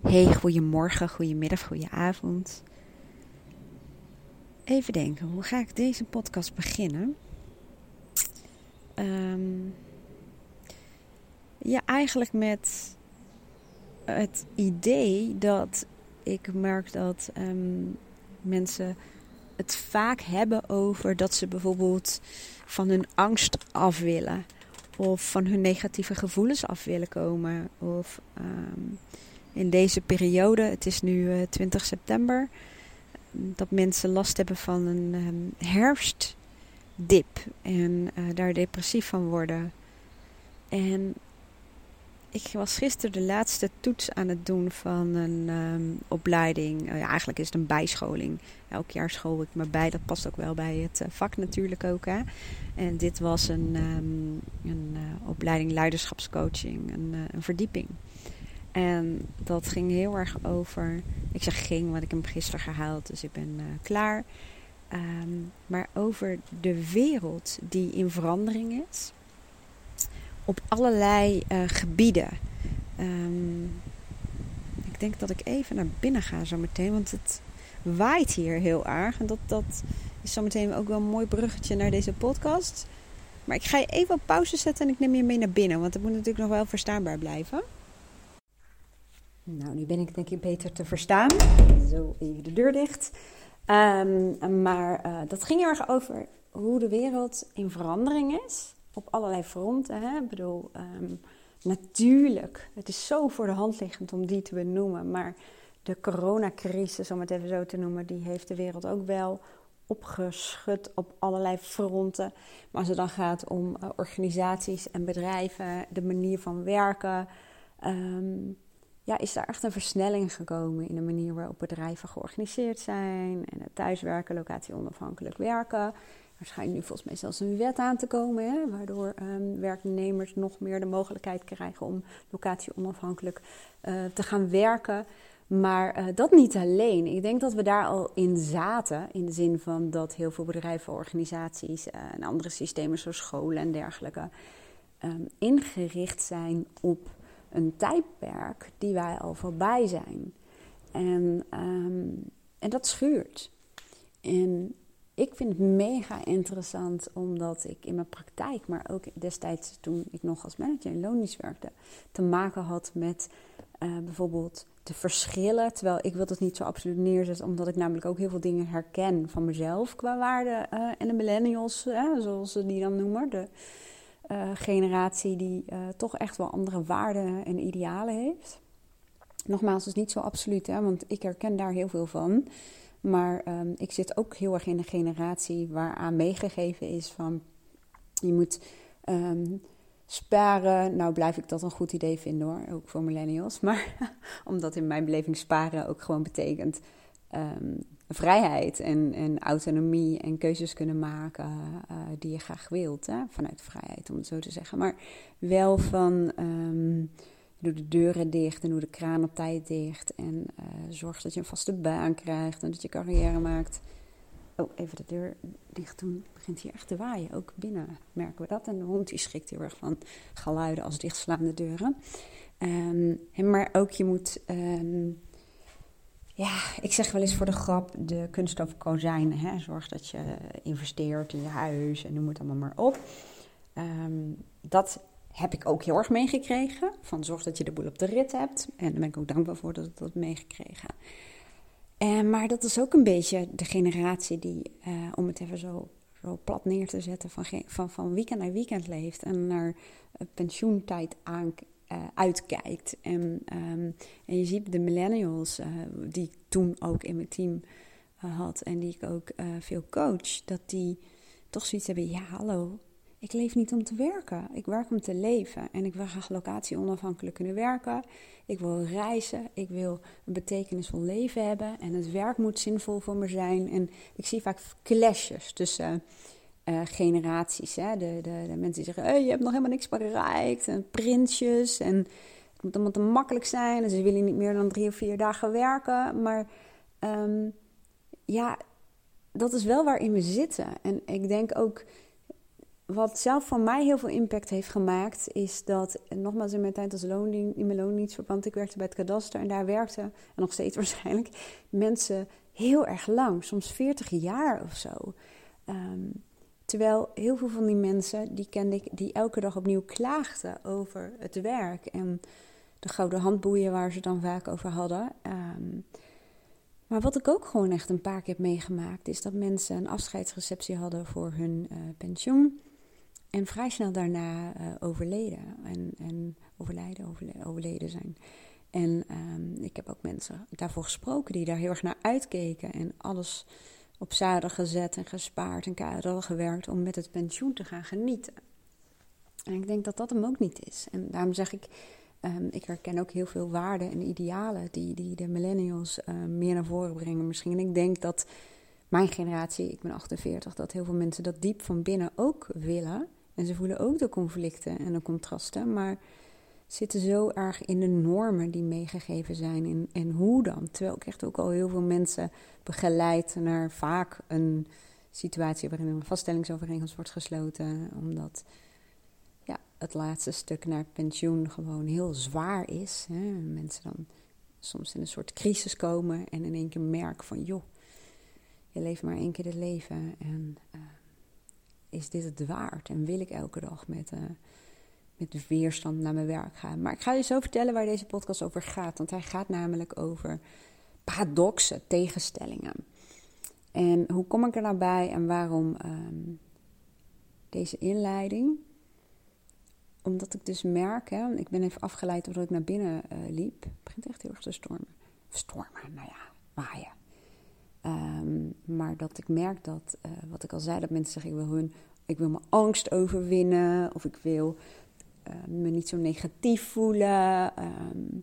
Hey, goedemorgen, goedemiddag, goedenavond. Even denken, hoe ga ik deze podcast beginnen? Ehm, ja, eigenlijk met het idee dat ik merk dat ehm, mensen het vaak hebben over dat ze bijvoorbeeld van hun angst af willen. Of van hun negatieve gevoelens af willen komen. Of um, in deze periode, het is nu 20 eh, september, dat mensen last hebben van een um, herfstdip en uh, daar depressief van worden. En ik was gisteren de laatste toets aan het doen van een um, opleiding. Uh, ja, eigenlijk is het een bijscholing. Elk jaar school ik me bij. Dat past ook wel bij het uh, vak natuurlijk ook. Hè. En dit was een, um, een opleiding leiderschapscoaching, een, een verdieping. En dat ging heel erg over. Ik zeg ging, want ik heb hem gisteren gehaald, dus ik ben uh, klaar. Um, maar over de wereld die in verandering is. Op allerlei uh, gebieden. Um, ik denk dat ik even naar binnen ga zo meteen, want het waait hier heel erg. En dat, dat is zo meteen ook wel een mooi bruggetje naar deze podcast. Maar ik ga je even op pauze zetten en ik neem je mee naar binnen, want het moet natuurlijk nog wel verstaanbaar blijven. Nou, nu ben ik denk ik beter te verstaan. Zo even de deur dicht. Um, maar uh, dat ging erg over hoe de wereld in verandering is. Op allerlei fronten. Hè? Ik bedoel, um, natuurlijk, het is zo voor de hand liggend om die te benoemen. Maar de coronacrisis, om het even zo te noemen, die heeft de wereld ook wel opgeschud op allerlei fronten. Maar als het dan gaat om uh, organisaties en bedrijven, de manier van werken. Um, ja, is daar echt een versnelling gekomen in de manier waarop bedrijven georganiseerd zijn. En het thuiswerken, locatie onafhankelijk werken. Er schijnt nu volgens mij zelfs een wet aan te komen, hè, waardoor um, werknemers nog meer de mogelijkheid krijgen om locatie onafhankelijk uh, te gaan werken. Maar uh, dat niet alleen. Ik denk dat we daar al in zaten. In de zin van dat heel veel bedrijven, organisaties uh, en andere systemen zoals scholen en dergelijke um, ingericht zijn op een tijdperk die wij al voorbij zijn. En, um, en dat schuurt. En ik vind het mega interessant omdat ik in mijn praktijk, maar ook destijds toen ik nog als manager in loondienst werkte, te maken had met uh, bijvoorbeeld de verschillen. Terwijl ik wil het niet zo absoluut neerzetten, omdat ik namelijk ook heel veel dingen herken van mezelf qua waarde. Uh, en de millennials, zoals ze die dan noemen. De, uh, generatie die uh, toch echt wel andere waarden en idealen heeft. Nogmaals, is niet zo absoluut, hè, want ik herken daar heel veel van. Maar um, ik zit ook heel erg in een generatie waaraan meegegeven is van je moet um, sparen. Nou blijf ik dat een goed idee vinden hoor, ook voor millennials. Maar omdat in mijn beleving sparen ook gewoon betekent um, vrijheid en, en autonomie en keuzes kunnen maken uh, die je graag wilt. Hè? Vanuit vrijheid, om het zo te zeggen. Maar wel van um, doe de deuren dicht en doe de kraan op tijd dicht. En uh, zorg dat je een vaste baan krijgt en dat je carrière maakt. Oh, even de deur dicht. Het begint hier echt te waaien. Ook binnen merken we dat. En de hond die schrikt heel erg van geluiden als dichtslaande deuren. Um, maar ook je moet... ja, ik zeg wel eens voor de grap de kunst over kozijnen. Hè. Zorg dat je investeert in je huis en noem het allemaal maar op. Um, dat heb ik ook heel erg meegekregen. Van zorg dat je de boel op de rit hebt. En daar ben ik ook dankbaar voor dat ik dat meegekregen. En, maar dat is ook een beetje de generatie die, uh, om het even zo, plat neer te zetten, van, van, van weekend naar weekend leeft. En naar pensioentijd aan, uh, uitkijkt. En, um, en je ziet de millennials, uh, die ik toen ook in mijn team uh, had en die ik ook veel coach, dat die toch zoiets hebben: ja, hallo, ik leef niet om te werken. Ik werk om te leven. En ik wil graag locatie onafhankelijk kunnen werken. Ik wil reizen. Ik wil een betekenisvol leven hebben. En het werk moet zinvol voor me zijn. En ik zie vaak clashes tussen uh, generaties. Hè? De, de, de, mensen die zeggen, je hebt nog helemaal niks bereikt. En prinsjes. En het moet allemaal te makkelijk zijn. En ze willen niet meer dan drie of vier dagen werken. Maar um, ja, dat is wel waarin we zitten. En ik denk ook, wat zelf voor mij heel veel impact heeft gemaakt, is dat, nogmaals in mijn tijd als in mijn loondienstverband, ik werkte bij het kadaster en daar werkten, en nog steeds waarschijnlijk, mensen heel erg lang, soms 40 jaar of zo. Ehm, terwijl heel veel van die mensen, die kende ik, die elke dag opnieuw klaagden over het werk en de gouden handboeien waar ze dan vaak over hadden. Ehm, maar wat ik ook gewoon echt een paar keer heb meegemaakt, is dat mensen een afscheidsreceptie hadden voor hun uh, pensioen. En vrij snel daarna uh, overleden. En, en overlijden, overleden, overleden zijn. En um, ik heb ook mensen daarvoor gesproken die daar heel erg naar uitkeken. En alles op hadden gezet en gespaard en keihard gewerkt om met het pensioen te gaan genieten. En ik denk dat dat hem ook niet is. En daarom zeg ik, um, ik herken ook heel veel waarden en idealen die, die de millennials uh, meer naar voren brengen misschien. En ik denk dat mijn generatie, ik ben 48, dat heel veel mensen dat diep van binnen ook willen. En ze voelen ook de conflicten en de contrasten, maar zitten zo erg in de normen die meegegeven zijn. En, en hoe dan? Terwijl ik echt ook al heel veel mensen begeleid naar vaak een situatie waarin een vaststellingsovereenkomst wordt gesloten, omdat ja, het laatste stuk naar pensioen gewoon heel zwaar is. Hè? Mensen dan soms in een soort crisis komen en in één keer merken van joh, je leeft maar één keer het leven en uh, is dit het waard? En wil ik elke dag met, uh, met weerstand naar mijn werk gaan? Maar ik ga je zo vertellen waar deze podcast over gaat. Want hij gaat namelijk over paradoxen, tegenstellingen. En hoe kom ik er nou bij en waarom um, deze inleiding? Omdat ik dus merk, hè, ik ben even afgeleid doordat ik naar binnen uh, liep. Het begint echt heel erg te stormen. Stormen, nou ja, waaien. Um, maar dat ik merk dat, uh, wat ik al zei, dat mensen zeggen: ik wil, hun, ik wil mijn angst overwinnen, of ik wil me niet zo negatief voelen. Um,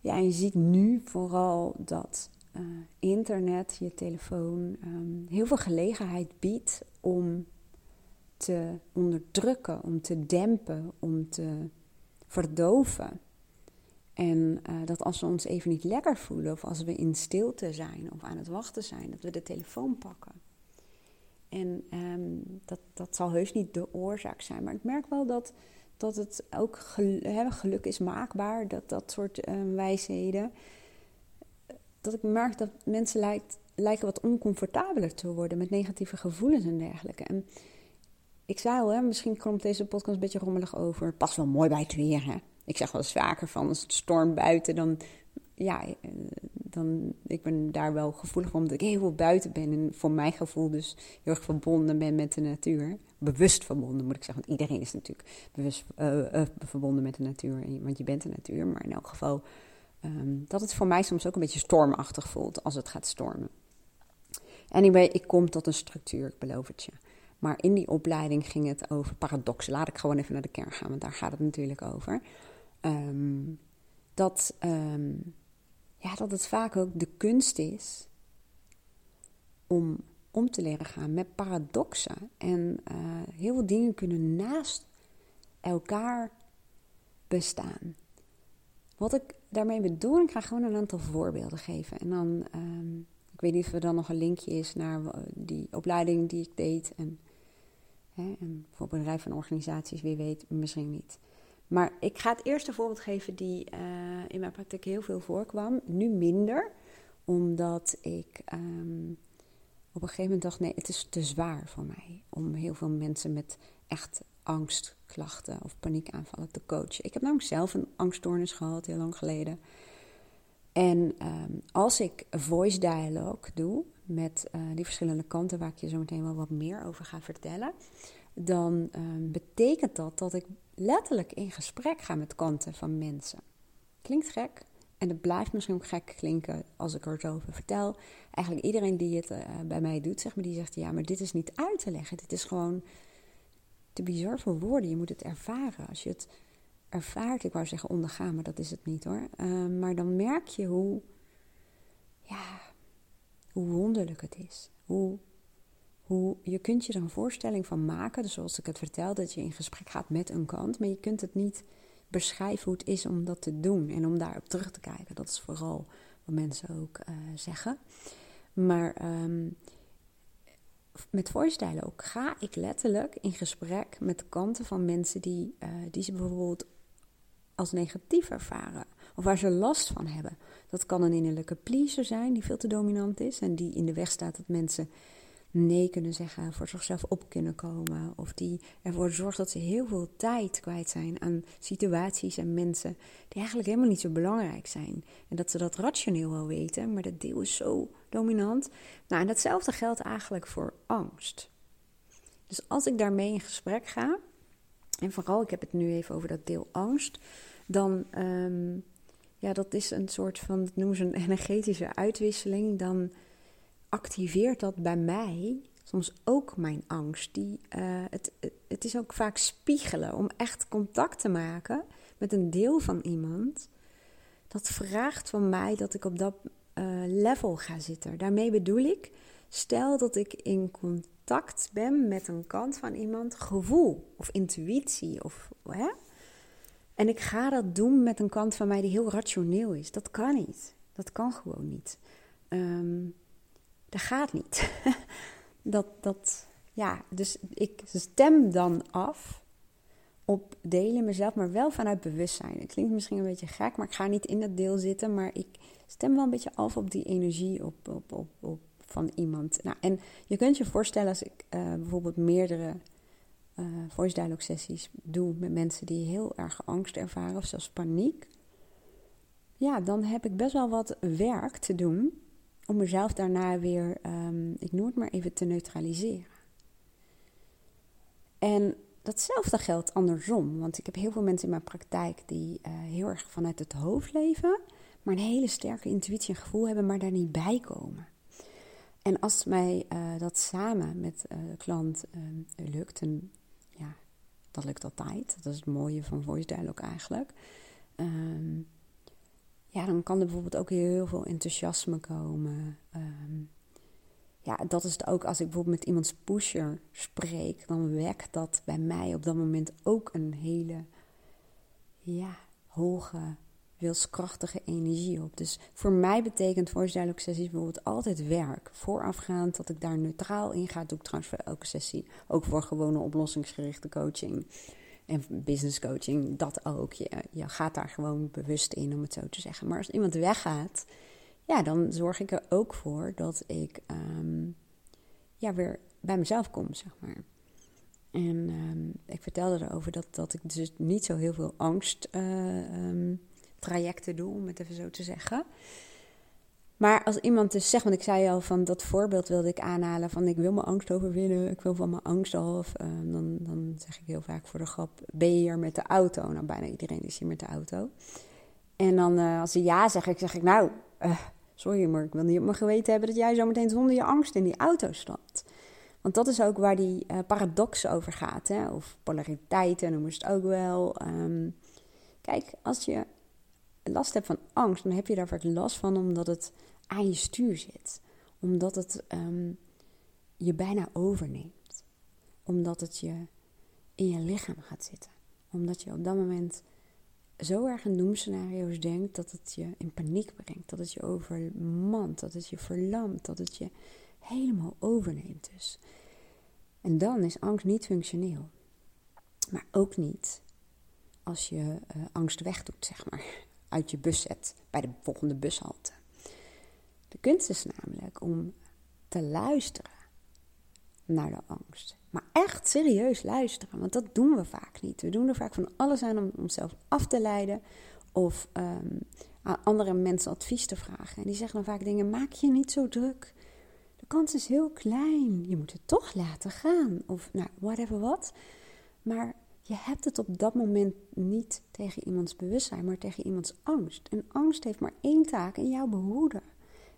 ja, je ziet nu vooral dat uh, internet, je telefoon, um, heel veel gelegenheid biedt om te onderdrukken, om te dempen, om te verdoven. En uh, dat als we ons even niet lekker voelen, of als we in stilte zijn of aan het wachten zijn, dat we de telefoon pakken. En um, dat, dat zal heus niet de oorzaak zijn. Maar ik merk wel dat, dat het ook geluk, is maakbaar, dat dat soort uh, wijsheden. Dat ik merk dat mensen lijken wat oncomfortabeler te worden met negatieve gevoelens en dergelijke. En ik al, hè, misschien komt deze podcast een beetje rommelig over. Pas wel mooi bij het weer, hè ik zeg wel eens vaker van als het storm buiten, dan ja, eh, dan, ik ben daar wel gevoelig omdat ik heel veel buiten ben. En voor mijn gevoel dus heel erg verbonden ben met de natuur. Bewust verbonden, moet ik zeggen. Want iedereen is natuurlijk bewust uh, uh, verbonden met de natuur. Want je bent de natuur. Maar in elk geval um, dat het voor mij soms ook een beetje stormachtig voelt als het gaat stormen. Anyway, ik kom tot een structuur, ik beloof het je. Maar in die opleiding ging het over paradoxen. Laat ik gewoon even naar de kern gaan, want daar gaat het natuurlijk over. Um, dat, um, ja, dat het vaak ook de kunst is om om te leren gaan met paradoxen. En uh, heel veel dingen kunnen naast elkaar bestaan. Wat ik daarmee bedoel, ik ga gewoon een aantal voorbeelden geven. En dan, um, ik weet niet of er dan nog een linkje is naar die opleiding die ik deed. En, hè, en voor bedrijven en organisaties, wie weet, misschien niet. Maar ik ga het eerste voorbeeld geven die uh, in mijn praktijk heel veel voorkwam. Nu minder, omdat ik um, op een gegeven moment dacht: nee, het is te zwaar voor mij om heel veel mensen met echt angstklachten of paniekaanvallen te coachen. Ik heb namelijk zelf een angststoornis gehad, heel lang geleden. En um, als ik voice dialogue doe met uh, die verschillende kanten, waar ik je zo meteen wel wat meer over ga vertellen, dan um, betekent dat dat ik letterlijk in gesprek ga met kanten van mensen. Klinkt gek. En het blijft misschien ook gek klinken als ik er zo over vertel. Eigenlijk iedereen die het uh, bij mij doet, zeg maar, die zegt: Ja, maar dit is niet uit te leggen. Dit is gewoon te bizar voor woorden. Je moet het ervaren. Als je het ervaart, ik wou zeggen ondergaan, maar dat is het niet hoor. Uh, maar dan merk je hoe, ja, hoe wonderlijk het is. Hoe je kunt je er een voorstelling van maken, dus zoals ik het vertel, dat je in gesprek gaat met een kant, maar je kunt het niet beschrijven hoe het is om dat te doen en om daarop terug te kijken. Dat is vooral wat mensen ook uh, zeggen. Maar um, met voice ook ga ik letterlijk in gesprek met de kanten van mensen die, uh, die ze bijvoorbeeld als negatief ervaren. Of waar ze last van hebben. Dat kan een innerlijke pleaser zijn die veel te dominant is. En die in de weg staat dat mensen nee kunnen zeggen, voor zichzelf op kunnen komen. Of die ervoor zorgt dat ze heel veel tijd kwijt zijn aan situaties en mensen die eigenlijk helemaal niet zo belangrijk zijn. En dat ze dat rationeel wel weten, maar dat deel is zo dominant. Nou, en datzelfde geldt eigenlijk voor angst. Dus als ik daarmee in gesprek ga, en vooral ik heb het nu even over dat deel angst, dan, um, ja, dat is een soort van, noemen ze een energetische uitwisseling. Dan activeert dat bij mij soms ook mijn angst. Die, uh, het, het is ook vaak spiegelen om echt contact te maken met een deel van iemand. Dat vraagt van mij dat ik op dat uh, level ga zitten. Daarmee bedoel ik, stel dat ik in contact ben met een kant van iemand, gevoel of intuïtie of hè? En ik ga dat doen met een kant van mij die heel rationeel is. Dat kan niet. Dat kan gewoon niet. Um, dat gaat niet. dat, dat, ja, dus ik stem dan af op delen mezelf, maar wel vanuit bewustzijn. Het klinkt misschien een beetje gek, maar ik ga niet in dat deel zitten, maar ik stem wel een beetje af op die energie op, op, op, van iemand. Nou, en je kunt je voorstellen als ik uh, bijvoorbeeld meerdere uh, voice dialogue sessies doe met mensen die heel erg angst ervaren of zelfs paniek. Ja, dan heb ik best wel wat werk te doen om mezelf daarna weer, um, ik noem het maar even, te neutraliseren. En datzelfde geldt andersom, want ik heb heel veel mensen in mijn praktijk die uh, heel erg vanuit het hoofd leven, maar een hele sterke intuïtie en gevoel hebben, maar daar niet bij komen. En als mij uh, dat samen met uh, de klant uh, lukt, en ja, dat lukt altijd, dat is het mooie van Voice Dialogue eigenlijk. Um, ja, dan kan er bijvoorbeeld ook heel veel enthousiasme komen. Um, ja, dat is het ook als ik bijvoorbeeld met iemands pusher spreek, dan wekt dat bij mij op dat moment ook een hele ja, hoge, wilskrachtige energie op. Dus voor mij betekent dialogue sessies bijvoorbeeld altijd werk. Voorafgaand dat ik daar neutraal in ga, doe ik trouwens voor elke sessie. Ook voor gewone oplossingsgerichte coaching. En business coaching, dat ook. Je, gaat daar gewoon bewust in, om het zo te zeggen. Maar als iemand weggaat, ja, dan zorg ik er ook voor dat ik um, ja, weer bij mezelf kom, zeg maar. En um, ik vertelde erover dat, dat ik dus niet zo heel veel angst uh, um, trajecten doe, om het even zo te zeggen. Maar als iemand dus zegt, want ik zei al van dat voorbeeld wilde ik aanhalen van ik wil mijn angst overwinnen, ik wil van mijn angst af, uh, dan, dan zeg ik heel vaak voor de grap, ben je hier met de auto? Nou, bijna iedereen is hier met de auto. En dan uh, als ze ja zeggen, zeg ik nou, uh, sorry, maar ik wil niet op mijn geweten hebben dat jij zo meteen zonder je angst in die auto stapt. Want dat is ook waar die paradox over gaat, hè? of polariteiten noemen ze het ook wel. Um, kijk, als je last hebt van angst, dan heb je daar vaak last van omdat het aan je stuur zit. Omdat het um, je bijna overneemt. Omdat het je in je lichaam gaat zitten. Omdat je op dat moment zo erg in doemscenario's denkt dat het je in paniek brengt. Dat het je overmand, dat het je verlamt, dat het je helemaal overneemt dus. En dan is angst niet functioneel. Maar ook niet als je uh, angst wegdoet, zeg maar. Uit je bus zet bij de volgende bushalte. De kunst is namelijk om te luisteren naar de angst. Maar echt serieus luisteren, want dat doen we vaak niet. We doen er vaak van alles aan om onszelf af te leiden of um, aan andere mensen advies te vragen. En die zeggen dan vaak dingen: maak je niet zo druk. De kans is heel klein. Je moet het toch laten gaan. Of nou, whatever wat. Maar je hebt het op dat moment niet tegen iemands bewustzijn, maar tegen iemands angst. En angst heeft maar één taak: in jou behoeden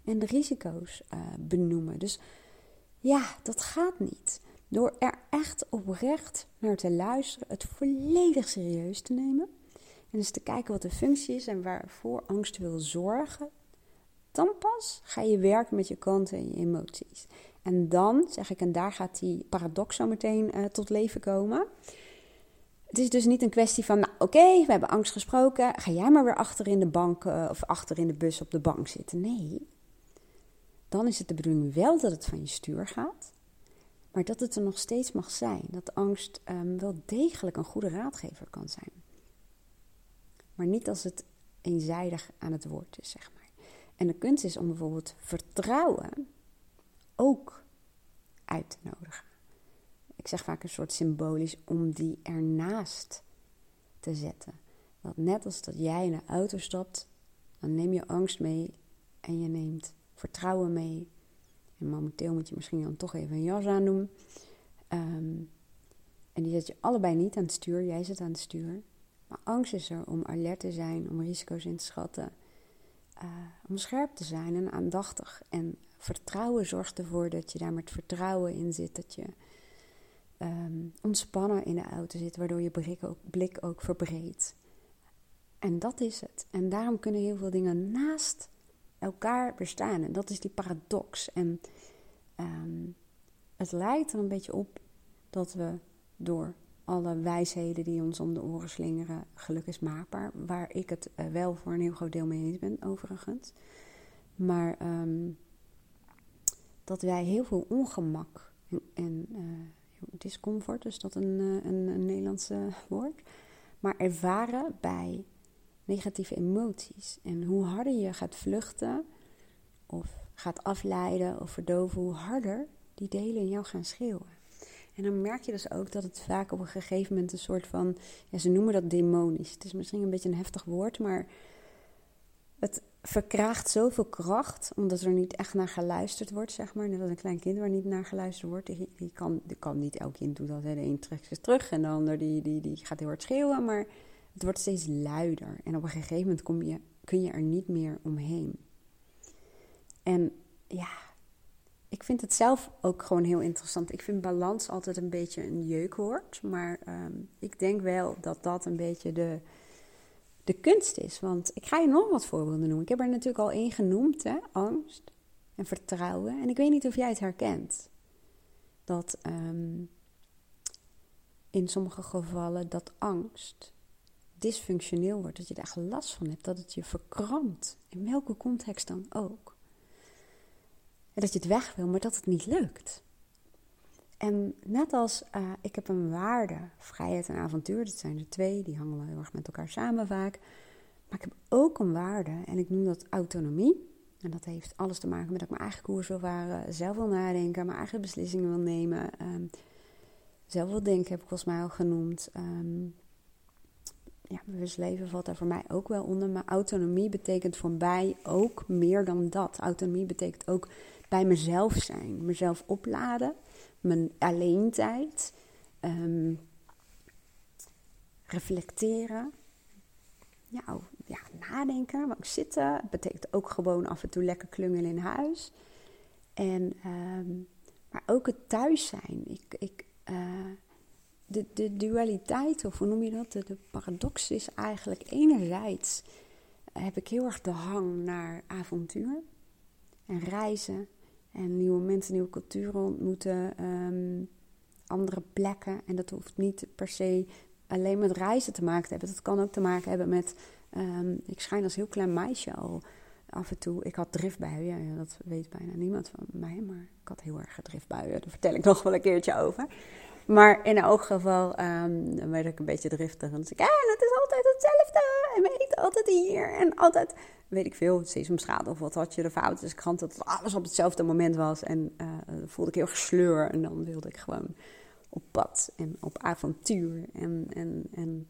en de risico's uh, benoemen. Dus ja, dat gaat niet. Door er echt oprecht naar te luisteren, het volledig serieus te nemen. En eens te kijken wat de functie is en waarvoor angst wil zorgen. Dan pas ga je werken met je kanten en je emoties. En dan, zeg ik, en daar gaat die paradox zo meteen uh, tot leven komen. Het is dus niet een kwestie van, nou oké, we hebben angst gesproken. Ga jij maar weer achter in de bank uh, of achter in de bus op de bank zitten. Nee, dan is het de bedoeling wel dat het van je stuur gaat. Maar dat het er nog steeds mag zijn. Dat angst um, wel degelijk een goede raadgever kan zijn. Maar niet als het eenzijdig aan het woord is, zeg maar. En de kunst is om bijvoorbeeld vertrouwen ook uit te nodigen. Ik zeg vaak een soort symbolisch om die ernaast te zetten. Dat net als dat jij in de auto stapt, dan neem je angst mee en je neemt vertrouwen mee. En momenteel moet je misschien dan toch even een jas aan doen. Ehm, en die zet je allebei niet aan het stuur, jij zit aan het stuur. Maar angst is er om alert te zijn, om risico's in te schatten, uh, om scherp te zijn en aandachtig. En vertrouwen zorgt ervoor dat je daar met vertrouwen in zit, dat je um, ontspannen in de auto zit, waardoor je blik ook, blik ook verbreedt. En dat is het. En daarom kunnen heel veel dingen naast elkaar bestaan. En dat is die paradox. En um, het lijkt er een beetje op dat we door alle wijsheden die ons om de oren slingeren, geluk is maakbaar. Waar ik het uh, wel voor een heel groot deel mee eens ben, overigens. Maar um, dat wij heel veel ongemak en, uh, discomfort, is dat een, uh, een, een Nederlandse woord? Maar ervaren bij negatieve emoties. En hoe harder je gaat vluchten, of gaat afleiden of verdoven, hoe harder die delen in jou gaan schreeuwen. En dan merk je dus ook dat het vaak op een gegeven moment een soort van, ze noemen dat demonisch. Het is misschien een beetje een heftig woord, maar het verkraagt zoveel kracht, omdat er niet echt naar geluisterd wordt, zeg maar. Net als een klein kind waar niet naar geluisterd wordt. Die, die kan, die kan niet elk kind doen dat. De een trekt zich terug en de ander die, die, die gaat heel hard schreeuwen, maar het wordt steeds luider. En op een gegeven moment kom je, kun je er niet meer omheen. En ja, ik vind het zelf ook gewoon heel interessant. Ik vind balans altijd een beetje een jeukwoord. Maar ehm, ik denk wel dat dat een beetje de, de kunst is. Want ik ga je nog wat voorbeelden noemen. Ik heb er natuurlijk al één genoemd, hè? angst en vertrouwen. En ik weet niet of jij het herkent. Dat ehm, in sommige gevallen dat angst dysfunctioneel wordt, dat je daar last van hebt, dat het je verkrampt, in welke context dan ook. En dat je het weg wil, maar dat het niet lukt. En net als uh, ik heb een waarde, vrijheid en avontuur, dat zijn er twee, die hangen wel heel erg met elkaar samen vaak. Maar ik heb ook een waarde en ik noem dat autonomie. En dat heeft alles te maken met dat ik mijn eigen koers wil varen, zelf wil nadenken, mijn eigen beslissingen wil nemen. Um, zelf wil denken heb ik volgens mij al genoemd. Um, ja, bewust leven valt daar voor mij ook wel onder. Maar autonomie betekent voor mij ook meer dan dat. Autonomie betekent ook bij mezelf zijn, mezelf opladen, mijn alleentijd, um, reflecteren. Ja, oh, ja, nadenken, maar ook zitten. Het betekent ook gewoon af en toe lekker klungelen in huis. En, um, maar ook het thuis zijn. Ik, ik, uh, de, dualiteit, of hoe noem je dat? De, paradox is eigenlijk enerzijds heb ik heel erg de hang naar avontuur en reizen en nieuwe mensen, nieuwe culturen ontmoeten, ehm, andere plekken. En dat hoeft niet per se alleen met reizen te maken te hebben. Dat kan ook te maken hebben met. Um, ik schijn als heel klein meisje al af en toe. Ik had driftbuien, dat weet bijna niemand van mij, maar ik had heel erg driftbuien. Daar vertel ik nog wel een keertje over. Maar in elk geval dan werd ik een beetje driftig. En dan zei ik, ah, het is altijd hetzelfde. En we eten altijd hier. En altijd, weet ik veel, sesamschade of wat had je. De foutjes krant dat alles op hetzelfde moment was. En uh, voelde ik heel gesleur. En dan wilde ik gewoon op pad en op avontuur. En, en, en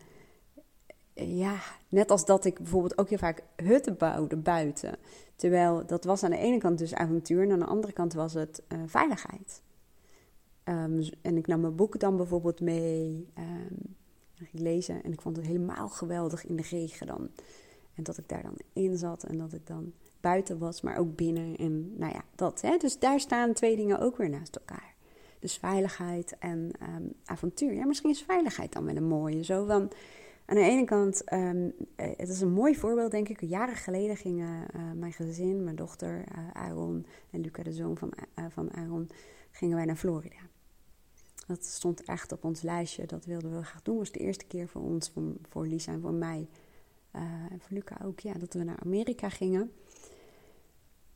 ja, net als dat ik bijvoorbeeld ook heel vaak hutten bouwde buiten. Terwijl dat was aan de ene kant dus avontuur. En aan de andere kant was het uh, veiligheid. Um, en ik nam mijn boek dan bijvoorbeeld mee. Um, en ging lezen. En ik vond het helemaal geweldig in de regen dan. En dat ik daar dan in zat. En dat ik dan buiten was, maar ook binnen. En nou ja, dat. Hè? Dus daar staan twee dingen ook weer naast elkaar. Dus veiligheid en um, avontuur. Ja, misschien is veiligheid dan wel een mooie. Zo van, aan de ene kant, um, het is een mooi voorbeeld, denk ik. Jaren geleden gingen uh, mijn gezin, mijn dochter uh, Aaron en Luca, de zoon van, van Aaron, gingen wij naar Florida. Dat stond echt op ons lijstje. Dat wilden we graag doen. Dat was de eerste keer voor ons, voor, Lisa en voor mij. Uh, en voor Luca ook, ja, dat we naar Amerika gingen.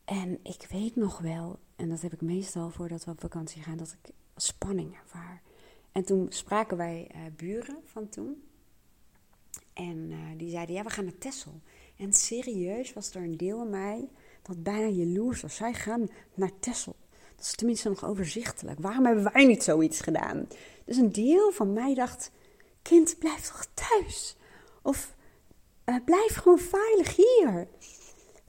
En ik weet nog wel, en dat heb ik meestal voordat we op vakantie gaan, dat ik spanning ervaar. En toen spraken wij uh, buren van toen. En uh, die zeiden, ja, we gaan naar Tessel. En serieus was er een deel in mij dat bijna jaloers was. Zij gaan naar Tessel. Dat is tenminste nog overzichtelijk. Waarom hebben wij niet zoiets gedaan? Dus een deel van mij dacht, kind, blijf toch thuis. Of uh, blijf gewoon veilig hier.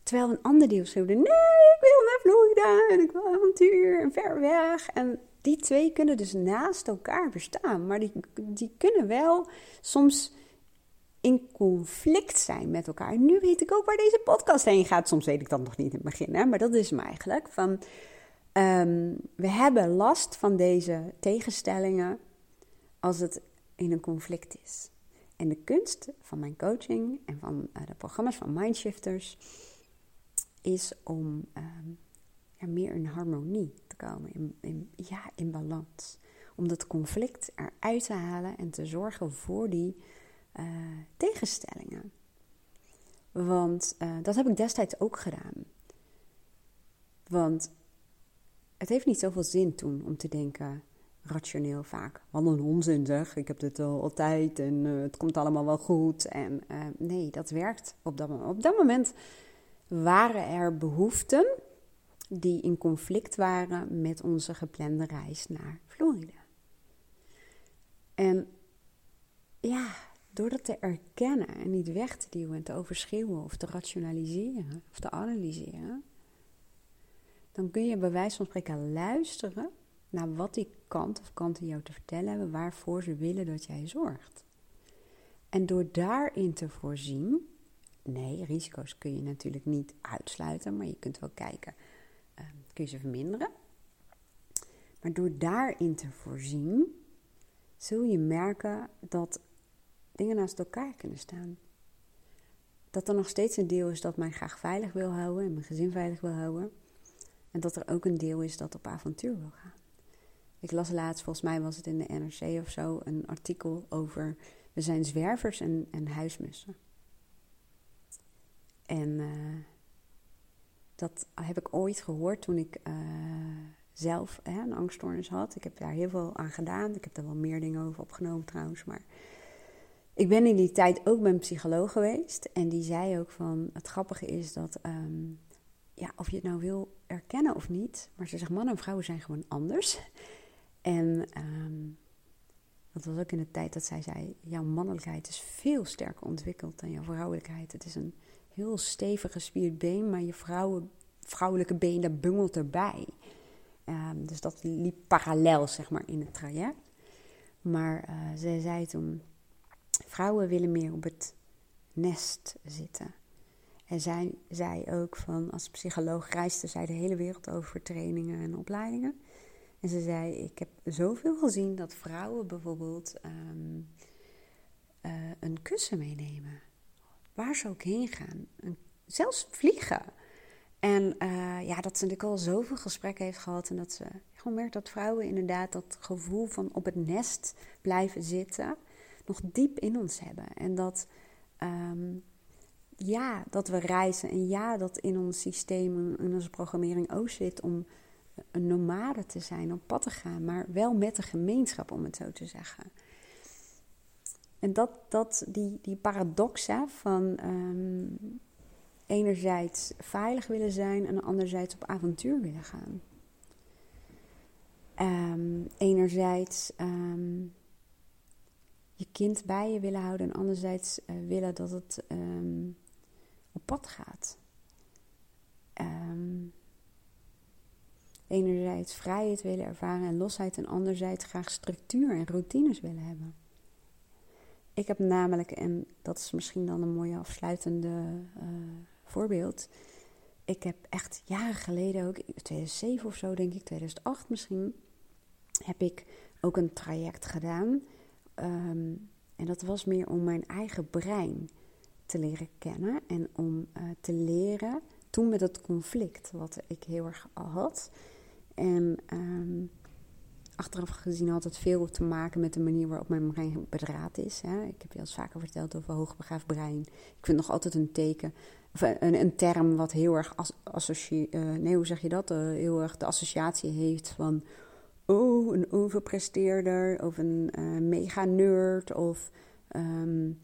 Terwijl een ander deel schreeuwde, nee, ik wil naar Florida en ik wil avontuur en ver weg. En die twee kunnen dus naast elkaar bestaan. Maar die, die kunnen wel soms in conflict zijn met elkaar. Nu weet ik ook waar deze podcast heen gaat. Soms weet ik dat nog niet in het begin, hè? maar dat is hem eigenlijk. Van, um, we hebben last van deze tegenstellingen als het in een conflict is. En de kunst van mijn coaching en van uh, de programma's van Mindshifters is om um, ja, meer in harmonie te komen, in, ja, in balans. Om dat conflict eruit te halen en te zorgen voor die uh, tegenstellingen. Want uh, dat heb ik destijds ook gedaan. Want het heeft niet zoveel zin toen om te denken, rationeel vaak. Wat een onzin zeg, ik heb dit al altijd en uh, het komt allemaal wel goed. En nee, dat werkt op dat moment. Op dat moment waren er behoeften die in conflict waren met onze geplande reis naar Florida. En ja, door dat te erkennen en niet weg te duwen en te overschreeuwen of te rationaliseren of te analyseren, dan kun je bij wijze van spreken luisteren naar wat die kant of kanten jou te vertellen hebben, waarvoor ze willen dat jij zorgt. En door daarin te voorzien, nee, risico's kun je natuurlijk niet uitsluiten, maar je kunt wel kijken, uh, kun je ze verminderen. Maar door daarin te voorzien, zul je merken dat dingen naast elkaar kunnen staan. Dat er nog steeds een deel is dat mij graag veilig wil houden en mijn gezin veilig wil houden. En dat er ook een deel is dat op avontuur wil gaan. Ik las laatst, volgens mij was het in de NRC of zo, een artikel over we zijn zwervers en, en huismussen. En uh, dat heb ik ooit gehoord toen ik uh, zelf hè, een angststoornis had. Ik heb daar heel veel aan gedaan. Ik heb daar wel meer dingen over opgenomen trouwens. Maar ik ben in die tijd ook bij een psycholoog geweest. En die zei ook van, het grappige is dat, um, ja, of je het nou wil erkennen of niet. Maar ze zegt, mannen en vrouwen zijn gewoon anders. En um, dat was ook in de tijd dat zij zei, jouw mannelijkheid is veel sterker ontwikkeld dan jouw vrouwelijkheid. Het is een heel stevig gespierd been, maar je vrouwen, vrouwelijke been, dat bungelt erbij. Um, dus dat liep parallel, zeg maar, in het traject. Maar uh, zij zei toen, vrouwen willen meer op het nest zitten. En zij zei ook van, als psycholoog reisde zij de hele wereld over trainingen en opleidingen. En ze zei, ik heb zoveel gezien dat vrouwen bijvoorbeeld um, uh, een kussen meenemen waar ze ook heen gaan. zelfs vliegen. En uh, ja, dat ze natuurlijk al zoveel gesprekken heeft gehad. En dat ze gewoon merkt dat vrouwen inderdaad dat gevoel van op het nest blijven zitten. nog diep in ons hebben. En dat, um, ja, dat we reizen. En ja, dat in ons systeem, in onze programmering ook zit om een nomade te zijn, op pad te gaan. Maar wel met de gemeenschap, om het zo te zeggen. En dat, dat, die, die paradox van um, enerzijds veilig willen zijn en anderzijds op avontuur willen gaan. Um, enerzijds um, je kind bij je willen houden en anderzijds uh, willen dat het op pad gaat. enerzijds vrijheid willen ervaren en losheid en anderzijds graag structuur en routines willen hebben. Ik heb namelijk, en dat is misschien dan een mooie afsluitende uh, voorbeeld. Ik heb echt jaren geleden ook, 2007 of zo denk ik, 2008 misschien, heb ik ook een traject gedaan. Um, en dat was meer om mijn eigen brein te leren kennen en om uh, te leren toen met het conflict wat ik heel erg had. En um, achteraf gezien had het veel te maken met de manier waarop mijn brein bedraad is. Hè. Ik heb je al eens vaker verteld over hoogbegaafd brein. Ik vind nog altijd een teken, of een, een term wat heel erg as, uh, nee, hoe zeg je dat? Heel erg de associatie heeft van oh, een overpresteerder of een uh, mega nerd of um,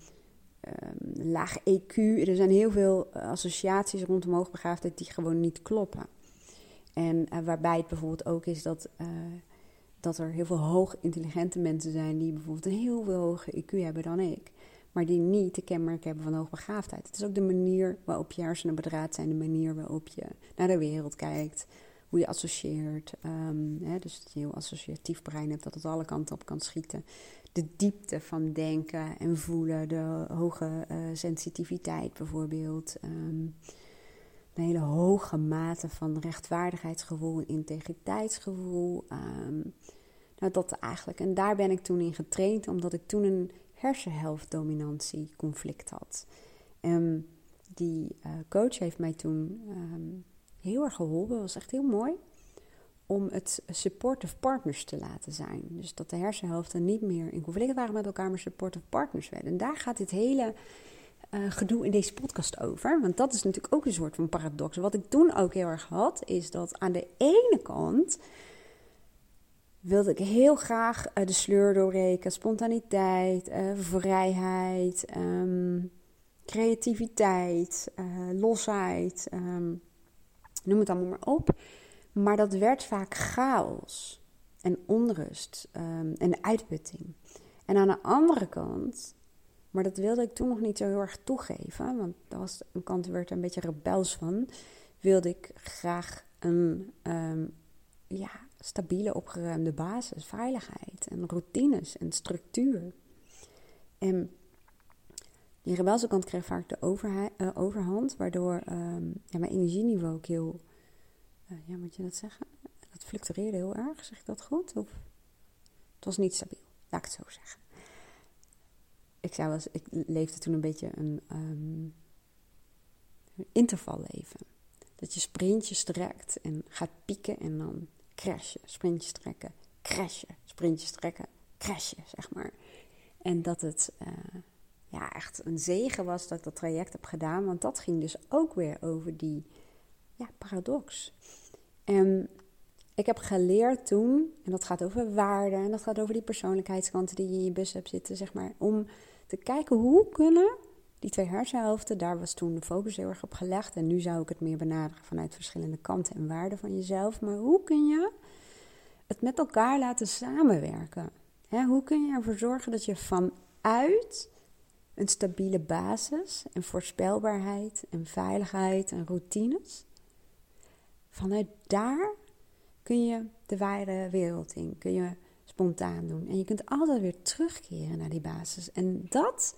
laag EQ. Er zijn heel veel associaties rondom hoogbegaafdheid die gewoon niet kloppen. En uh, waarbij het bijvoorbeeld ook is dat, uh, dat er heel veel hoog intelligente mensen zijn die bijvoorbeeld een heel veel hoger IQ hebben dan ik. Maar die niet de kenmerken hebben van hoogbegaafdheid. Het is ook de manier waarop je hersenen bedraad zijn, de manier waarop je naar de wereld kijkt, hoe je associeert. Um, hè, dus dat je heel associatief brein hebt, dat het alle kanten op kan schieten. De diepte van denken en voelen, de hoge uh, sensitiviteit bijvoorbeeld. Um, een hele hoge mate van rechtvaardigheidsgevoel integriteitsgevoel. Um, nou, dat eigenlijk. En daar ben ik toen in getraind, omdat ik toen een hersenhelftdominantie-conflict had. En die uh, coach heeft mij toen um, heel erg geholpen. Dat was echt heel mooi. Om het supportive partners te laten zijn. Dus dat de hersenhelften niet meer in conflict waren met elkaar, maar supportive partners werden. En daar gaat dit hele uh, gedoe in deze podcast over. Want dat is natuurlijk ook een soort van paradox. Wat ik toen ook heel erg had, is dat aan de ene kant wilde ik heel graag uh, de sleur doorbreken, spontaniteit, uh, vrijheid, um, creativiteit, losheid, um, noem het allemaal maar op. Maar dat werd vaak chaos en onrust um, en uitputting. En aan de andere kant maar dat wilde ik toen nog niet zo heel erg toegeven, want dat was een kant werd er een beetje rebels van. Wilde ik graag een um, ja, stabiele, opgeruimde basis, veiligheid en routines en structuur. En die rebelse kant kreeg vaak de uh, overhand, waardoor um, ja, mijn energieniveau ook heel, ja, moet je dat zeggen? Dat fluctueerde heel erg, zeg ik dat goed? Of het was niet stabiel, laat ik het zo zeggen ik, zou was, ik leefde toen een beetje een um, intervalleven. Dat je sprintjes trekt en gaat pieken en dan crashen. Sprintjes trekken, crashen. Sprintjes trekken, crashen, zeg maar. En dat het uh, ja, echt een zegen was dat ik dat traject heb gedaan. Want dat ging dus ook weer over die ja, paradox. En ik heb geleerd toen, en dat gaat over waarden... en dat gaat over die persoonlijkheidskanten die je in je bus hebt zitten, zeg maar... om te kijken hoe kunnen die twee hersenhelften, daar was toen de focus heel erg op gelegd. En nu zou ik het meer benaderen vanuit verschillende kanten en waarden van jezelf. Maar hoe kun je het met elkaar laten samenwerken? hoe kun je ervoor zorgen dat je vanuit een stabiele basis en voorspelbaarheid en veiligheid en routines, vanuit daar kun je de wijde wereld in. Kun je spontaan doen. En je kunt altijd weer terugkeren naar die basis. En dat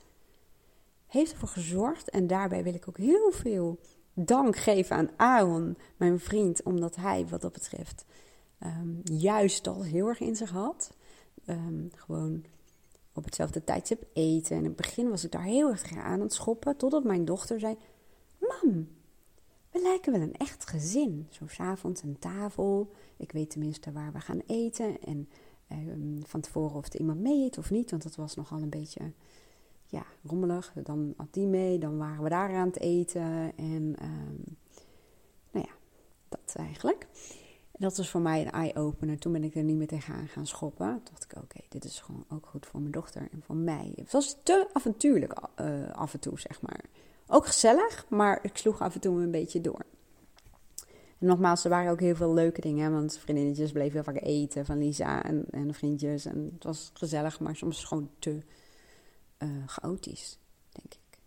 heeft ervoor gezorgd, en daarbij wil ik ook heel veel dank geven aan Aaron, mijn vriend, omdat hij wat dat betreft ehm, juist al heel erg in zich had. Um, gewoon op hetzelfde tijdstip eten. En in het begin was ik daar heel erg aan het schoppen, totdat mijn dochter zei: Mam, lijken wel een echt gezin. Zo s'avonds een tafel. Ik weet tenminste waar we gaan eten. En Ehm, van tevoren of er iemand mee eet of niet. Want dat was nogal een beetje ja, rommelig. Dan had die mee, dan waren we daar aan het eten. En um, nou ja, dat eigenlijk. Dat was voor mij een eye-opener. Toen ben ik er niet meer tegenaan gaan schoppen. Toen dacht ik, oké, dit is gewoon ook goed voor mijn dochter en voor mij. Het was te avontuurlijk uh, af en toe, zeg maar. Ook gezellig, maar ik sloeg af en toe een beetje door. En nogmaals, er waren ook heel veel leuke dingen. Want vriendinnetjes bleven heel vaak eten van Lisa en, en vriendjes. En het was gezellig, maar soms gewoon te uh, chaotisch, denk ik.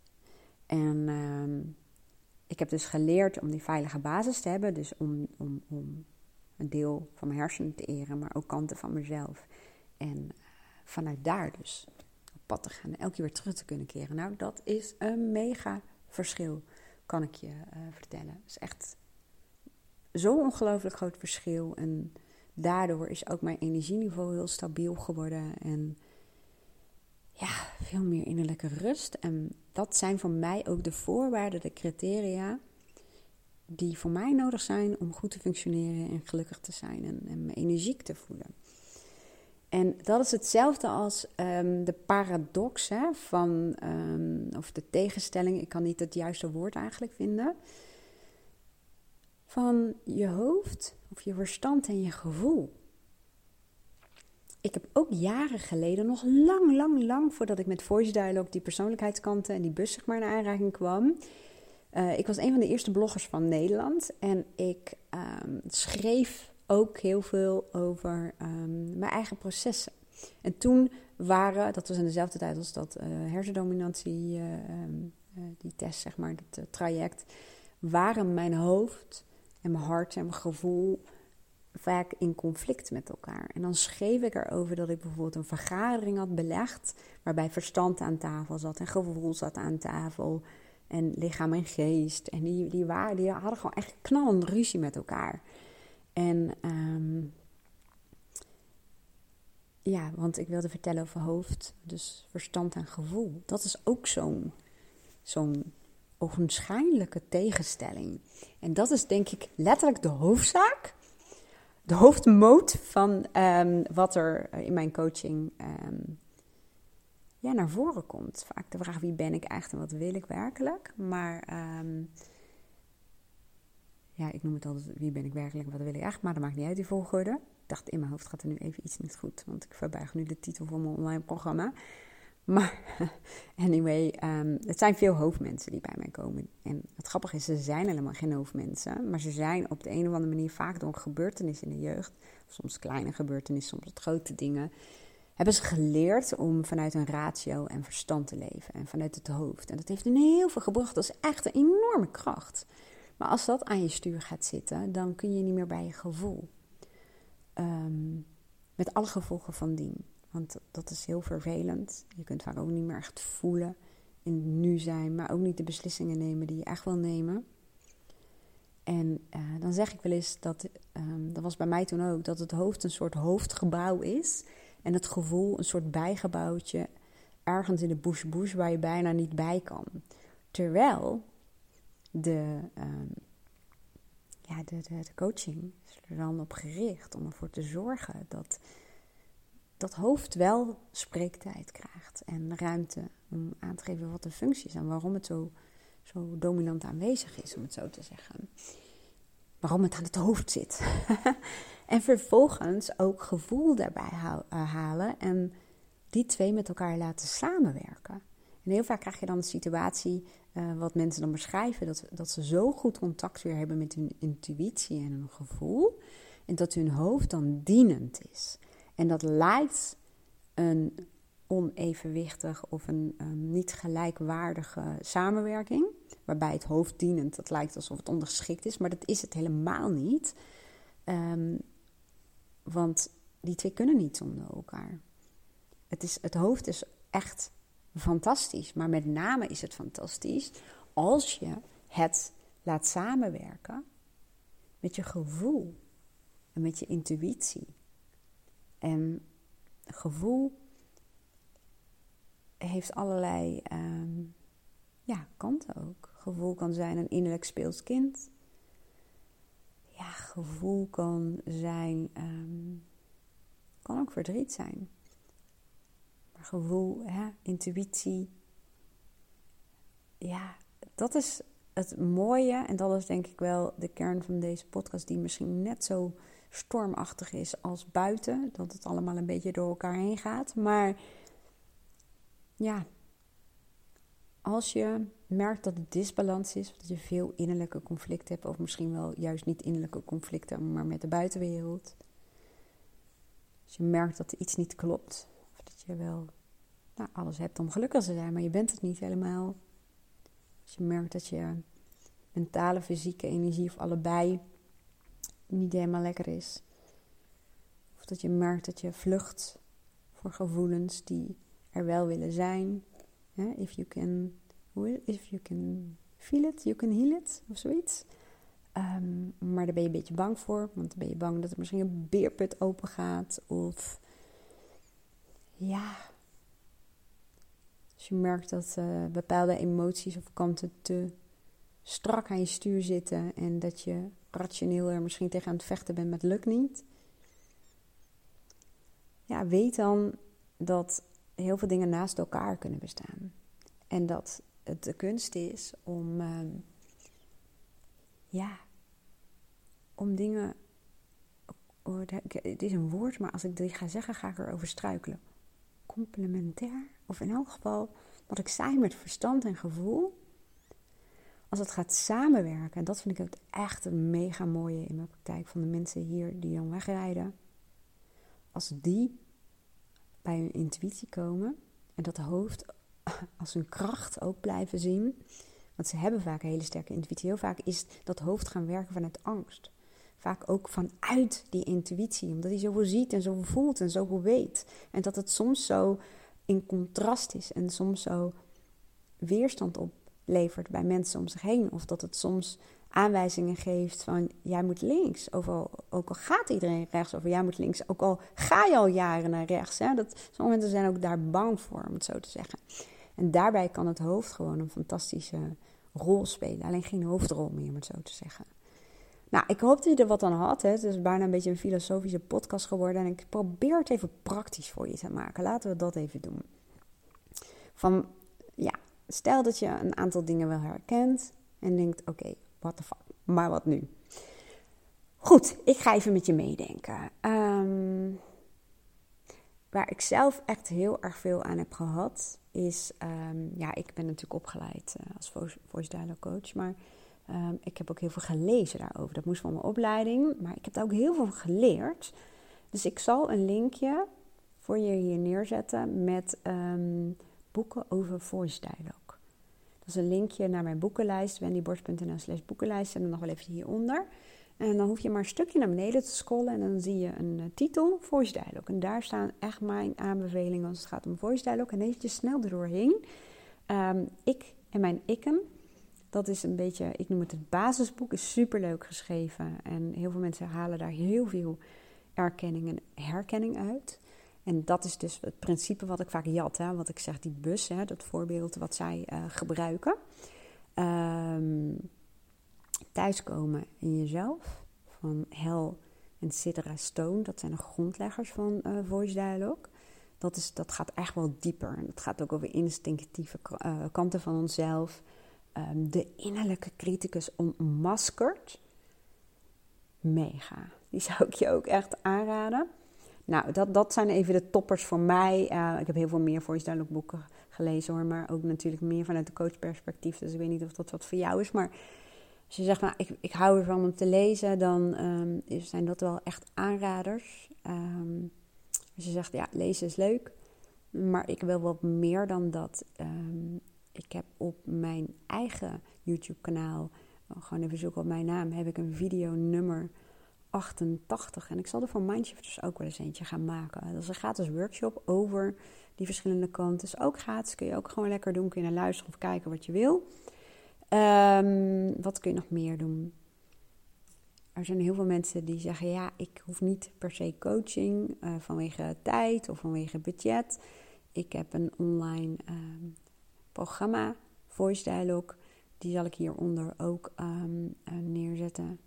En uh, ik heb dus geleerd om die veilige basis te hebben. Dus om, om, om een deel van mijn hersenen te eren, maar ook kanten van mezelf. En uh, vanuit daar dus op pad te gaan en elke keer weer terug te kunnen keren. Nou, dat is een mega verschil, kan ik je uh, vertellen. Het is echt zo'n ongelooflijk groot verschil. En daardoor is ook mijn energieniveau heel stabiel geworden. En ja, veel meer innerlijke rust. En dat zijn voor mij ook de voorwaarden, de criteria die voor mij nodig zijn om goed te functioneren en gelukkig te zijn en, en me energiek te voelen. En dat is hetzelfde als um, de paradox hè, van, um, of de tegenstelling, ik kan niet het juiste woord eigenlijk vinden van je hoofd of je verstand en je gevoel. ik heb ook jaren geleden, nog lang, lang, lang voordat ik met Voice Dialogue die persoonlijkheidskanten en die bus zeg maar naar aanraking kwam. Uh, ik was een van de eerste bloggers van Nederland en ik um, schreef ook heel veel over um, mijn eigen processen. En toen waren, dat was in dezelfde tijd als dat uh, hersendominantie, uh, um, die test, zeg maar, dat traject, waren mijn hoofd en mijn hart en mijn gevoel vaak in conflict met elkaar. En dan schreef ik erover dat ik bijvoorbeeld een vergadering had belegd, waarbij verstand aan tafel zat en gevoel zat aan tafel en lichaam en geest. En die, die, waren, die hadden gewoon echt knallend ruzie met elkaar. En um, ja, want ik wilde vertellen over hoofd, dus verstand en gevoel. Dat is ook zo'n zo'n ogenschijnlijke tegenstelling. En dat is denk ik letterlijk de hoofdzaak, de hoofdmoot van um, wat er in mijn coaching um, ja, naar voren komt. Vaak de vraag wie ben ik echt en wat wil ik werkelijk. Maar ja, ik noem het altijd wie ben ik werkelijk wat wil ik echt. Maar dat maakt niet uit die volgorde. Ik dacht in mijn hoofd gaat er nu even iets niet goed. Want ik verbuig nu de titel van mijn online programma. Maar anyway, um, het zijn veel hoofdmensen die bij mij komen. En het grappige is, ze zijn helemaal geen hoofdmensen. Maar ze zijn op de een of andere manier vaak door gebeurtenissen in de jeugd. Soms kleine gebeurtenissen, soms grote dingen hebben ze geleerd om vanuit een ratio en verstand te leven en vanuit het hoofd. En dat heeft hen heel veel gebracht. Dat is echt een enorme kracht. Maar als dat aan je stuur gaat zitten, dan kun je niet meer bij je gevoel. Um, met alle gevolgen van dien. Want dat is heel vervelend. Je kunt vaak ook niet meer echt voelen in het nu zijn, maar ook niet de beslissingen nemen die je echt wil nemen. En uh, dan zeg ik wel eens dat, um, dat was bij mij toen ook, dat het hoofd een soort hoofdgebouw is en het gevoel een soort bijgebouwtje ergens in de bush bush waar je bijna niet bij kan. Terwijl de, um, ja, de, de, de, coaching is er dan op gericht om ervoor te zorgen dat dat hoofd wel spreektijd krijgt en ruimte om aan te geven wat de functie is en waarom het zo, zo dominant aanwezig is, om het zo te zeggen. Waarom het aan het hoofd zit. En vervolgens ook gevoel daarbij eh, halen en die twee met elkaar laten samenwerken. En heel vaak krijg je dan de situatie, uh, wat mensen dan beschrijven, dat, dat ze zo goed contact weer hebben met hun intuïtie en hun gevoel. En dat hun hoofd dan dienend is. En dat lijkt een onevenwichtig of een um, niet gelijkwaardige samenwerking. Waarbij het hoofd dienend, dat lijkt alsof het ondergeschikt is, maar dat is het helemaal niet. Um, want die twee kunnen niet zonder elkaar. Het, is, het hoofd is echt fantastisch. Maar met name is het fantastisch als je het laat samenwerken met je gevoel en met je intuïtie. En gevoel heeft allerlei um, ja, kanten ook. Gevoel kan zijn een innerlijk speels kind ja, gevoel kan zijn, um, kan ook verdriet zijn. Gevoel, hè, intuïtie, ja, dat is het mooie en dat is denk ik wel de kern van deze podcast, die misschien net zo stormachtig is als buiten, dat het allemaal een beetje door elkaar heen gaat. Maar ja, als je merkt dat het disbalans is, dat je veel innerlijke conflicten hebt, of misschien wel juist niet innerlijke conflicten, maar met de buitenwereld. Als je merkt dat er iets niet klopt, dat je wel nou, alles hebt om gelukkig te zijn, maar je bent het niet helemaal. Als je merkt dat je mentale, fysieke energie of allebei niet helemaal lekker is. Of dat je merkt dat je vlucht voor gevoelens die er wel willen zijn. If you can If you can feel it, you can heal it, of zoiets. Um, maar daar ben je een beetje bang voor, want dan ben je bang dat er misschien een beerput open gaat. Of ja, als je merkt dat uh, bepaalde emoties of kanten te strak aan je stuur zitten en dat je rationeel er misschien tegen aan het vechten bent, maar lukt niet. Ja, weet dan dat heel veel dingen naast elkaar kunnen bestaan. En dat het de kunst is om, uh, ja, om dingen oh, het is een woord, maar als ik die ga zeggen, ga ik erover struikelen. Complementair, of in elk geval wat ik zei met verstand en gevoel. Als het gaat samenwerken, en dat vind ik het echt een mega mooie in mijn praktijk van de mensen hier die dan wegrijden. Als die bij hun intuïtie komen en dat hoofd als hun kracht ook blijven zien. Want ze hebben vaak een hele sterke intuïtie. Heel vaak is dat hoofd gaan werken vanuit angst. Vaak ook vanuit die intuïtie, omdat hij zoveel ziet en zoveel voelt en zoveel weet. En dat het soms zo in contrast is en soms zo weerstand oplevert bij mensen om zich heen. Of dat het soms aanwijzingen geeft van jij moet links. Ook al gaat iedereen rechts, of jij moet links. Ook al ga je al jaren naar rechts. Hè? Dat, sommige mensen zijn ook daar bang voor, om het zo te zeggen. En daarbij kan het hoofd gewoon een fantastische rol spelen. Alleen geen hoofdrol meer, om het zo te zeggen. Nou, ik hoop dat je er wat aan had. Hè. Het is bijna een beetje een filosofische podcast geworden. En ik probeer het even praktisch voor je te maken. Laten we dat even doen. Van, ja, stel dat je een aantal dingen wel herkent. En denkt, oké, what the fuck. Maar wat nu? Goed, ik ga even met je meedenken. Um, waar ik zelf echt heel erg veel aan heb gehad, is... Um, ja, ik ben natuurlijk opgeleid uh, als voice dialogue coach, maar Um, ik heb ook heel veel gelezen daarover. Dat moest van mijn opleiding, maar ik heb daar ook heel veel geleerd. Dus ik zal een linkje voor je hier neerzetten met um, boeken over voice dialogue. Dat is een linkje naar mijn boekenlijst, wendyborst.nl slash boekenlijst. En dan nog wel even hieronder. En dan hoef je maar een stukje naar beneden te scrollen en dan zie je een uh, titel, Voice Dialogue. En daar staan echt mijn aanbevelingen als het gaat om Voice Dialogue. En eventjes snel erdoorheen. Um, ik en mijn ikken dat is een beetje, ik noem het het basisboek, is super leuk geschreven. En heel veel mensen halen daar heel veel erkenning en herkenning uit. En dat is dus het principe wat ik vaak jat. Hè? Wat ik zeg, die bus, hè, dat voorbeeld wat zij uh, gebruiken. Um, thuiskomen in jezelf. Van Hel en Sidra Stone. Dat zijn de grondleggers van uh, Voice Dialogue. Dat, is, dat gaat echt wel dieper. En dat gaat ook over instinctieve uh, kanten van onszelf. Ehm, de innerlijke criticus ontmaskert. Mega. Die zou ik je ook echt aanraden. Nou, dat, dat zijn even de toppers voor mij. Uh, ik heb heel veel meer voice boeken gelezen hoor. Maar ook natuurlijk meer vanuit de coachperspectief. Dus ik weet niet of dat wat voor jou is. Maar als je zegt, nou, ik, ik hou ervan om te lezen, dan um, zijn dat wel echt aanraders. Um, als je zegt, ja, lezen is leuk. Maar ik wil wat meer dan dat. Ik heb op mijn eigen YouTube-kanaal, oh, gewoon even zoeken op mijn naam, heb ik een video nummer 88. En ik zal er voor Mindshifters ook wel eens eentje gaan maken. Dat is een gratis workshop over die verschillende kanten. Dus ook gratis, kun je ook gewoon lekker doen. Kun je naar luisteren of kijken wat je wil. Um, wat kun je nog meer doen? Er zijn heel veel mensen die zeggen: ja, ik hoef niet per se coaching uh, vanwege tijd of vanwege budget. Ik heb een online uh, programma, Voice Dialogue. Die zal ik hieronder ook um, neerzetten.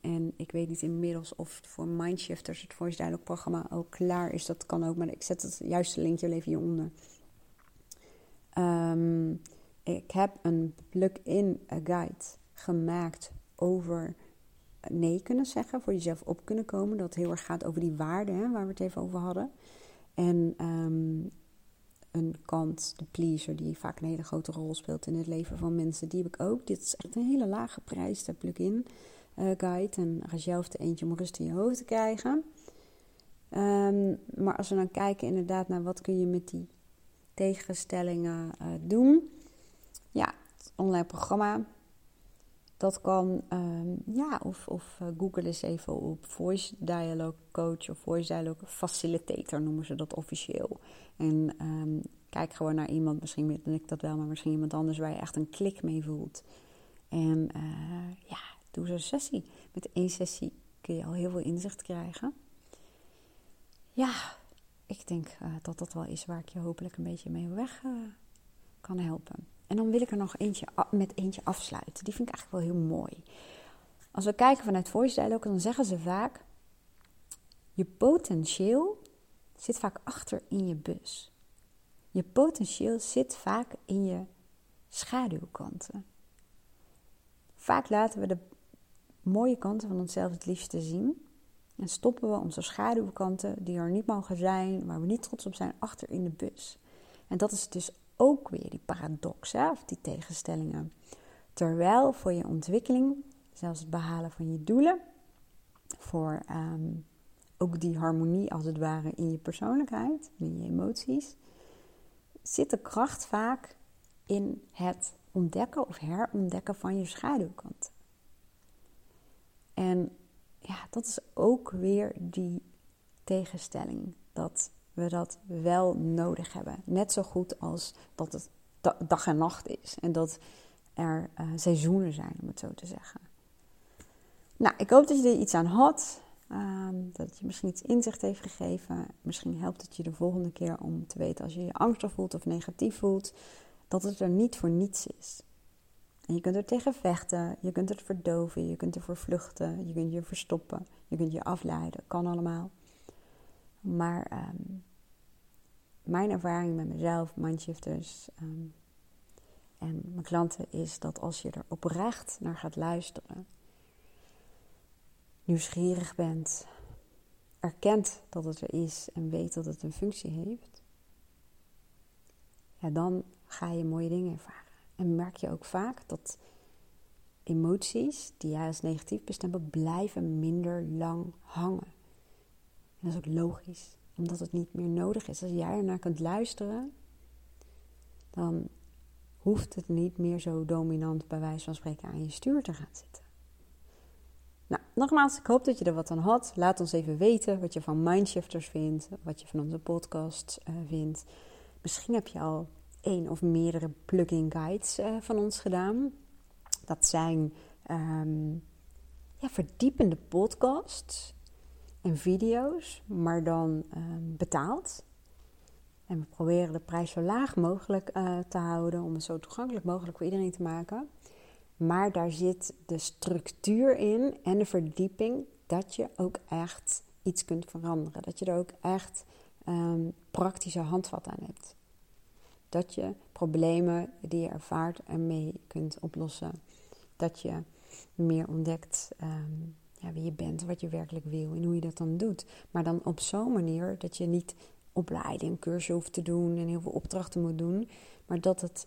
En ik weet niet inmiddels of voor Mindshifters het Voice Dialogue programma ook klaar is. Dat kan ook, maar ik zet het juiste linkje even hieronder. Um, ik heb een plug-in guide gemaakt over nee kunnen zeggen, voor jezelf op kunnen komen. Dat heel erg gaat over die waarden waar we het even over hadden. En um, een kant, de pleaser, die vaak een hele grote rol speelt in het leven van mensen. Die heb ik ook. Dit is echt een hele lage prijs, de plugin uh, guide. En ga zelf de eentje om rust in je hoofd te krijgen. Um, maar als we dan kijken inderdaad naar wat kun je met die tegenstellingen uh, doen. Ja, het online programma. Dat kan, um, ja, of, of uh, google eens even op Voice Dialogue Coach of Voice Dialogue Facilitator noemen ze dat officieel. En um, kijk gewoon naar iemand, misschien ben ik dat wel, maar misschien iemand anders waar je echt een klik mee voelt. En uh, ja, doe zo'n sessie. Met één sessie kun je al heel veel inzicht krijgen. Ja, ik denk uh, dat dat wel is waar ik je hopelijk een beetje mee weg kan helpen. En dan wil ik er nog eentje met eentje afsluiten. Die vind ik eigenlijk wel heel mooi. Als we kijken vanuit voice dialogue, dan zeggen ze vaak: je potentieel zit vaak achter in je bus. Je potentieel zit vaak in je schaduwkanten. Vaak laten we de mooie kanten van onszelf het liefste zien. En stoppen we onze schaduwkanten, die er niet mogen zijn, waar we niet trots op zijn, achter in de bus. En dat is dus ook weer die paradox, hè, of die tegenstellingen. Terwijl voor je ontwikkeling, zelfs het behalen van je doelen, voor ehm, ook die harmonie als het ware in je persoonlijkheid, in je emoties, zit de kracht vaak in het ontdekken of herontdekken van je schaduwkant. En ja, dat is ook weer die tegenstelling. Dat we dat wel nodig hebben. Net zo goed als dat het dag en nacht is. En dat er uh, seizoenen zijn, om het zo te zeggen. Nou, ik hoop dat je er iets aan had. Um, dat je misschien iets inzicht heeft gegeven. Misschien helpt het je de volgende keer om te weten als je je angstig voelt of negatief voelt. Dat het er niet voor niets is. En je kunt er tegen vechten, je kunt het verdoven, je kunt ervoor vluchten, je kunt je verstoppen, je kunt je afleiden. Kan allemaal. Maar um, mijn ervaring met mezelf, mindshifters um, en mijn klanten is dat als je er oprecht naar gaat luisteren, nieuwsgierig bent, erkent dat het er is en weet dat het een functie heeft, ja, dan ga je mooie dingen ervaren. En merk je ook vaak dat emoties die jij als negatief bestempelt, blijven minder lang hangen. Dat is ook logisch, omdat het niet meer nodig is. Als jij ernaar kunt luisteren, dan hoeft het niet meer zo dominant bij wijze van spreken aan je stuur te gaan zitten. Nou, nogmaals, ik hoop dat je er wat aan had. Laat ons even weten wat je van Mindshifters vindt, wat je van onze podcast uh, vindt. Misschien heb je al één of meerdere plugin guides uh, van ons gedaan. Dat zijn um, ja, verdiepende podcasts en video's, maar dan um, betaald. En we proberen de prijs zo laag mogelijk uh, te houden om het zo toegankelijk mogelijk voor iedereen te maken. Maar daar zit de structuur in en de verdieping dat je ook echt iets kunt veranderen. Dat je er ook echt um, praktische handvat aan hebt. Dat je problemen die je ervaart ermee kunt oplossen. Dat je meer ontdekt um, wie je bent, wat je werkelijk wil en hoe je dat dan doet. Maar dan op zo'n manier dat je niet opleiding, cursus hoeft te doen en heel veel opdrachten moet doen. Maar dat het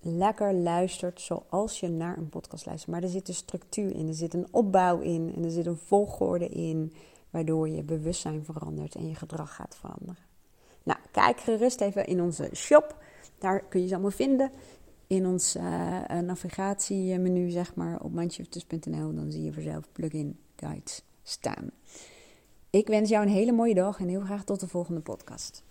lekker luistert zoals je naar een podcast luistert. Maar er zit een structuur in, er zit een opbouw in en er zit een volgorde in, waardoor je bewustzijn verandert en je gedrag gaat veranderen. Nou, kijk gerust even in onze shop. Daar kun je ze allemaal vinden. In ons uh, navigatiemenu, zeg maar, op mindshifters.nl. Dan zie je vanzelf plugin guides staan. Ik wens jou een hele mooie dag en heel graag tot de volgende podcast.